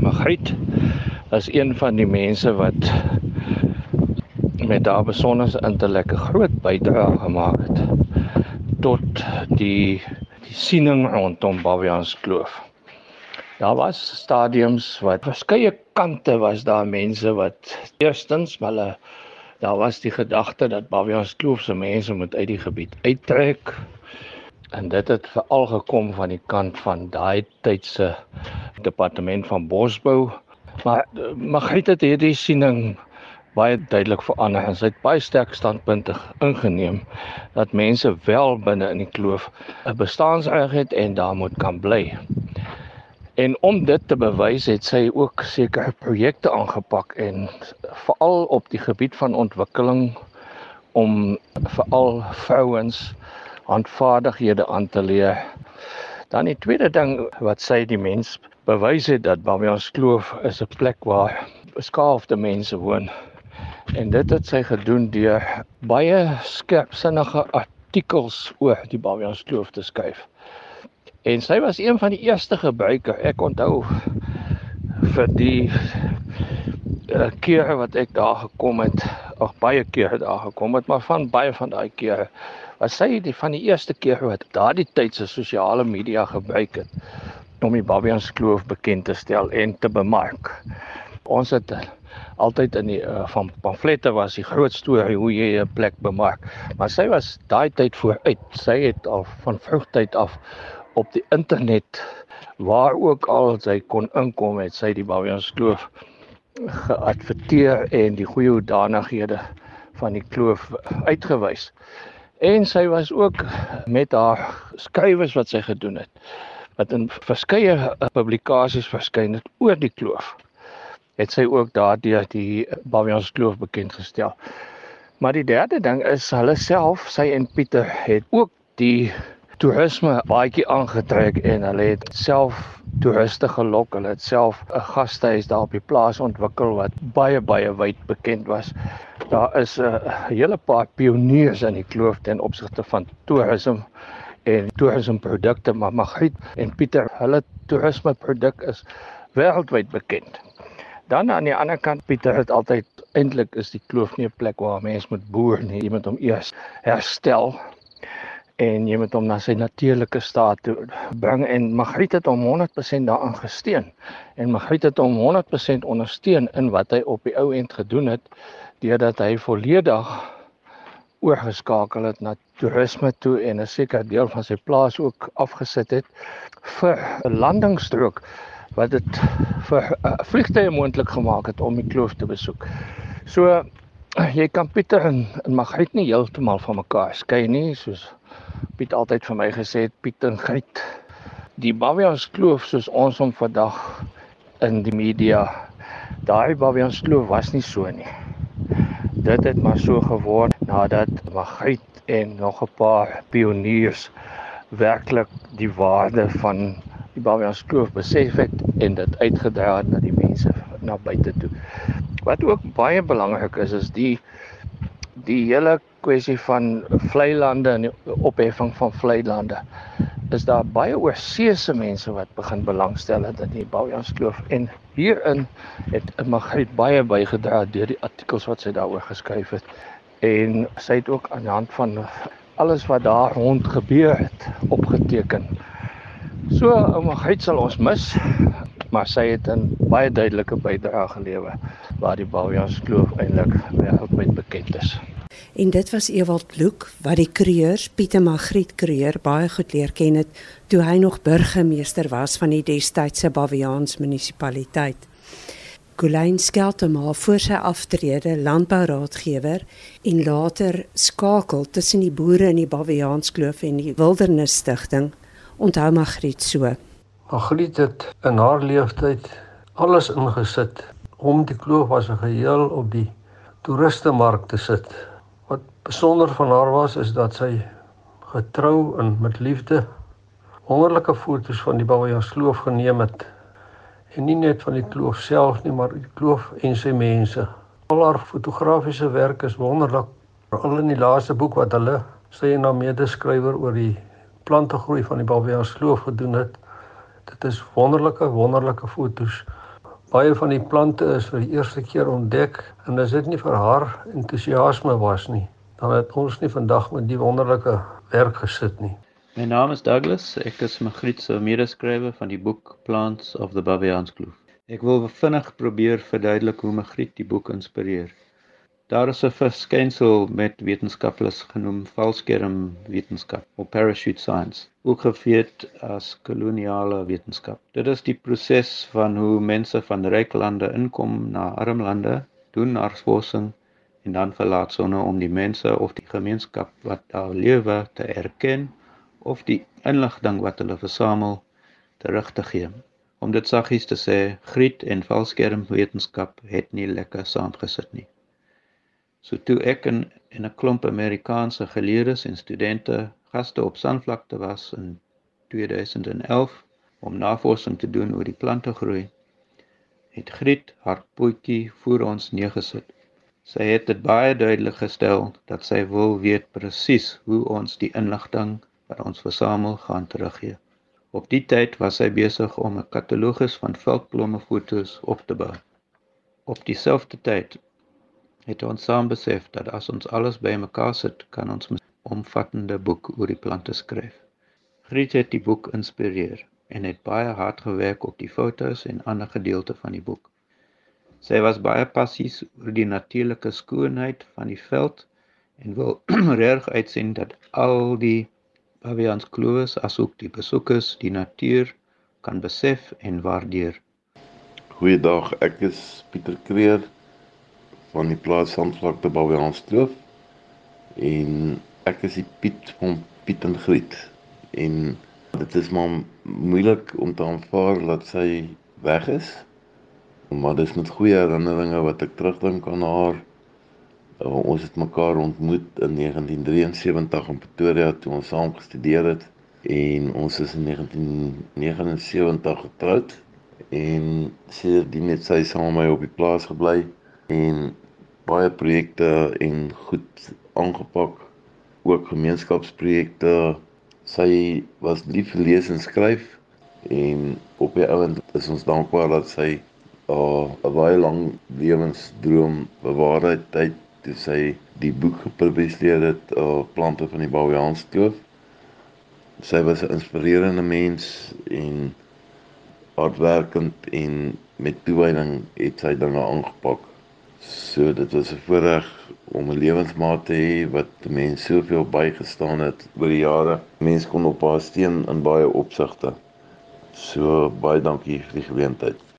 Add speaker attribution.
Speaker 1: Magriet is een van die mense wat met haar besondere intellek 'n groot bydrae gemaak het tot die die siening rondom Babians Kloof. Daar was stadiums wat verskeie kante was daar mense wat eerstens hulle daar was die gedagte dat Babians Kloof se mense moet uit die gebied uittrek en dit het veral gekom van die kant van daai tyd se departement van bosbou maar Magriet het hierdie siening baie duidelik verander en sy het baie sterk standpunte ingeneem dat mense wel binne in die kloof 'n bestaansreg het en daar moet kan bly. En om dit te bewys het sy ook sekere projekte aangepak en veral op die gebied van ontwikkeling om veral vrouens handvaardighede aan te leer. Dan die tweede ding wat sy die mens bewys het dat Babians Kloof is 'n plek waar beskaafde mense woon. En dit het sy gedoen deur baie skerpsinnige artikels oor die Babians Kloof te skryf. En sy was een van die eerste gebruiker. Ek onthou vir die uh, kere wat ek daar gekom het, ag baie kere daar gekom het, maar van baie van daai kere was sy die van die eerste keer wat daardie tyd se sosiale media gebruik het om die Babians Kloof bekend te stel en te bemark. Ons het altyd in die uh, van pamflette was die groot storie hoe jy 'n plek bemark. Maar sy was daai tyd vooruit. Sy het al van vroegtyd af op die internet waar ook al sy kon inkom het sy die Babians Kloof geadverteer en die goeie hoedanighede van die kloof uitgewys. En sy was ook met haar skrywes wat sy gedoen het wat in verskeie eh, publikasies verskyn het oor die kloof. Het sy ook daardeur die Babians kloof bekend gestel. Maar die derde ding is hulle self, sy en Pieter het ook die toerisme baie aangetrek en hulle het self toeriste gelok. Hulle het self 'n gastehuis daar op die plaas ontwikkel wat baie baie wyd bekend was. Daar is 'n hele paar pioniers in die kloof ten opsigte van toerisme en toerismeprodukte maar Magriet en Pieter hulle toerismeproduk is wêreldwyd bekend. Dan aan die ander kant Pieter het altyd eintlik is die kloof nie 'n plek waar mense moet boer nie, jy moet hom eers herstel en jy moet hom na sy natuurlike staat toe bring en Magriet het hom 100% daaraan gesteun en Magriet het hom 100% ondersteun in wat hy op die ou end gedoen het deurdat hy volledig oorgeskakel het na toerisme toe en 'n sekere deel van sy plaas ook afgesit het vir 'n landingsstrook wat dit vir uh, vliegtye moontlik gemaak het om die kloof te besoek. So jy kan Pieter en, en Magriet nie heeltemal van mekaar skei nie, soos Piet altyd vir my gesê het, Piet en Griet. Die Bavians kloof soos ons hom vandag in die media, daai Bavians kloof was nie so nie dit het maar so geword nadat Magriet en nog 'n paar pioniers werklik die waarde van die Bavians Kloof besef het en dit uitgedra het na die mense na buite toe. Wat ook baie belangrik is is die die hele kwessie van vlei lande en die opheffing van vlei lande is daar baie oorseese mense wat begin belangstel het in die Baujans Kloof en hierin het Magriet baie bygedra deur die artikels wat sy daaroor geskryf het en sy het ook aan die hand van alles wat daar rond gebeur het opgeteken. So Magriet sal ons mis, maar sy het 'n baie duidelike bydrae gelewer waar die Baujans Kloof eintlik wêreldwyd bekend is.
Speaker 2: En dit was Ewald Bloek wat die kreeurs Pieter Magriet Kreur baie goed leer ken het toe hy nog burgemeester was van die destydse Baviaans munisipaliteit. Gulain Skelterma voor sy aftrede landbouraadgewer en later skakel tussen die boere in die Baviaans Kloof en die Wildernis Stichting onthou Magriet so.
Speaker 3: Magriet het in haar lewenstyd alles ingesit om die kloof as 'n geheel op die toeristemark te sit. Besonder van haar was is dat sy getrou en met liefde wonderlike foto's van die Babajas kloof geneem het en nie net van die kloof self nie maar die kloof en sy mense al haar fotografiese werk is wonderlik veral in die laaste boek wat hulle sy en haar medeskrywer oor die plantegroei van die Babajas kloof gedoen het Dit is wonderlike wonderlike fotos. Baie van die plante is vir die eerste keer ontdek en as dit nie vir haar entoesiasme was nie, dan het ons nie vandag met die wonderlike werk gesit nie.
Speaker 4: My naam is Douglas. Ek is Magriet se medeskrywer van die boek Plants of the Baviaanskloof. Ek wil vinnig probeer verduidelik hoe Magriet die boek inspireer. Daar is 'n verskynsel met wetenskaplikes genoem valskerm wetenskap of parachute science, ook geweet as koloniale wetenskap. Dit is die proses van hoe mense van ryk lande inkom na arm lande, doen navorsing en dan verlaat sonder om die mense of die gemeenskap wat daar lewe te erken of die inligting wat hulle versamel terug te gee. Om dit saggies te sê, griet en valskerm wetenskap het nie lekker saamgesit nie. So toe ek in in 'n klomp Amerikaanse geleerdes en studente gaste op Sandvlakte was in 2011 om navorsing te doen oor die plante groei, het Griet haar potjie voor ons neergesit. Sy het dit baie duidelik gestel dat sy wil weet presies hoe ons die inligting wat ons versamel gaan teruggee. Op die tyd was hy besig om 'n katalogus van veldblomme foto's op te bou. Op dieselfde tyd het ons saam besef dat as ons alles bymekaar sit, kan ons 'n omvattende boek oor die plante skryf. Griet het die boek inspireer en het baie hard gewerk op die foto's en ander gedeelte van die boek. Sy was baie passies oor die natuurlike skoonheid van die veld en wil reg uitsien dat al die Bavians Kloof asook die besoekers die natuur kan besef en waardeer.
Speaker 5: Goeiedag, ek is Pieter Kreer van die plaas Sandvlakte Bavians Kloof en ek is die Piet van Piet en Griet en dit is maar moeilik om te aanvaar dat sy weg is. Maar dis met goeie herinneringe wat ek terugdink aan haar Uh, ons het mekaar ontmoet in 1973 in Pretoria toe ons saam gestudeer het. En ons is in 1979 getroud. En sierdien het sy saam met my op die plaas gebly en baie projekte en goed aangepak. Ook gemeenskapsprojekte. Sy was lief vir lees en skryf. En op die ouend is ons dankbaar dat sy uh, 'n baie lang lewensdroom bewaarheid het toe sy die boek gepubliseer het uh plante van die Baviaanskloof. Sy was 'n inspirerende mens en hardwerkend en met toewyding het sy dinge aangepak. So dit was 'n voorreg om 'n lewensmaat te hê wat mense soveel bygestaan het oor die jare. Mense kon op haar steun in baie opsigte. So baie dankie vir die geleentheid.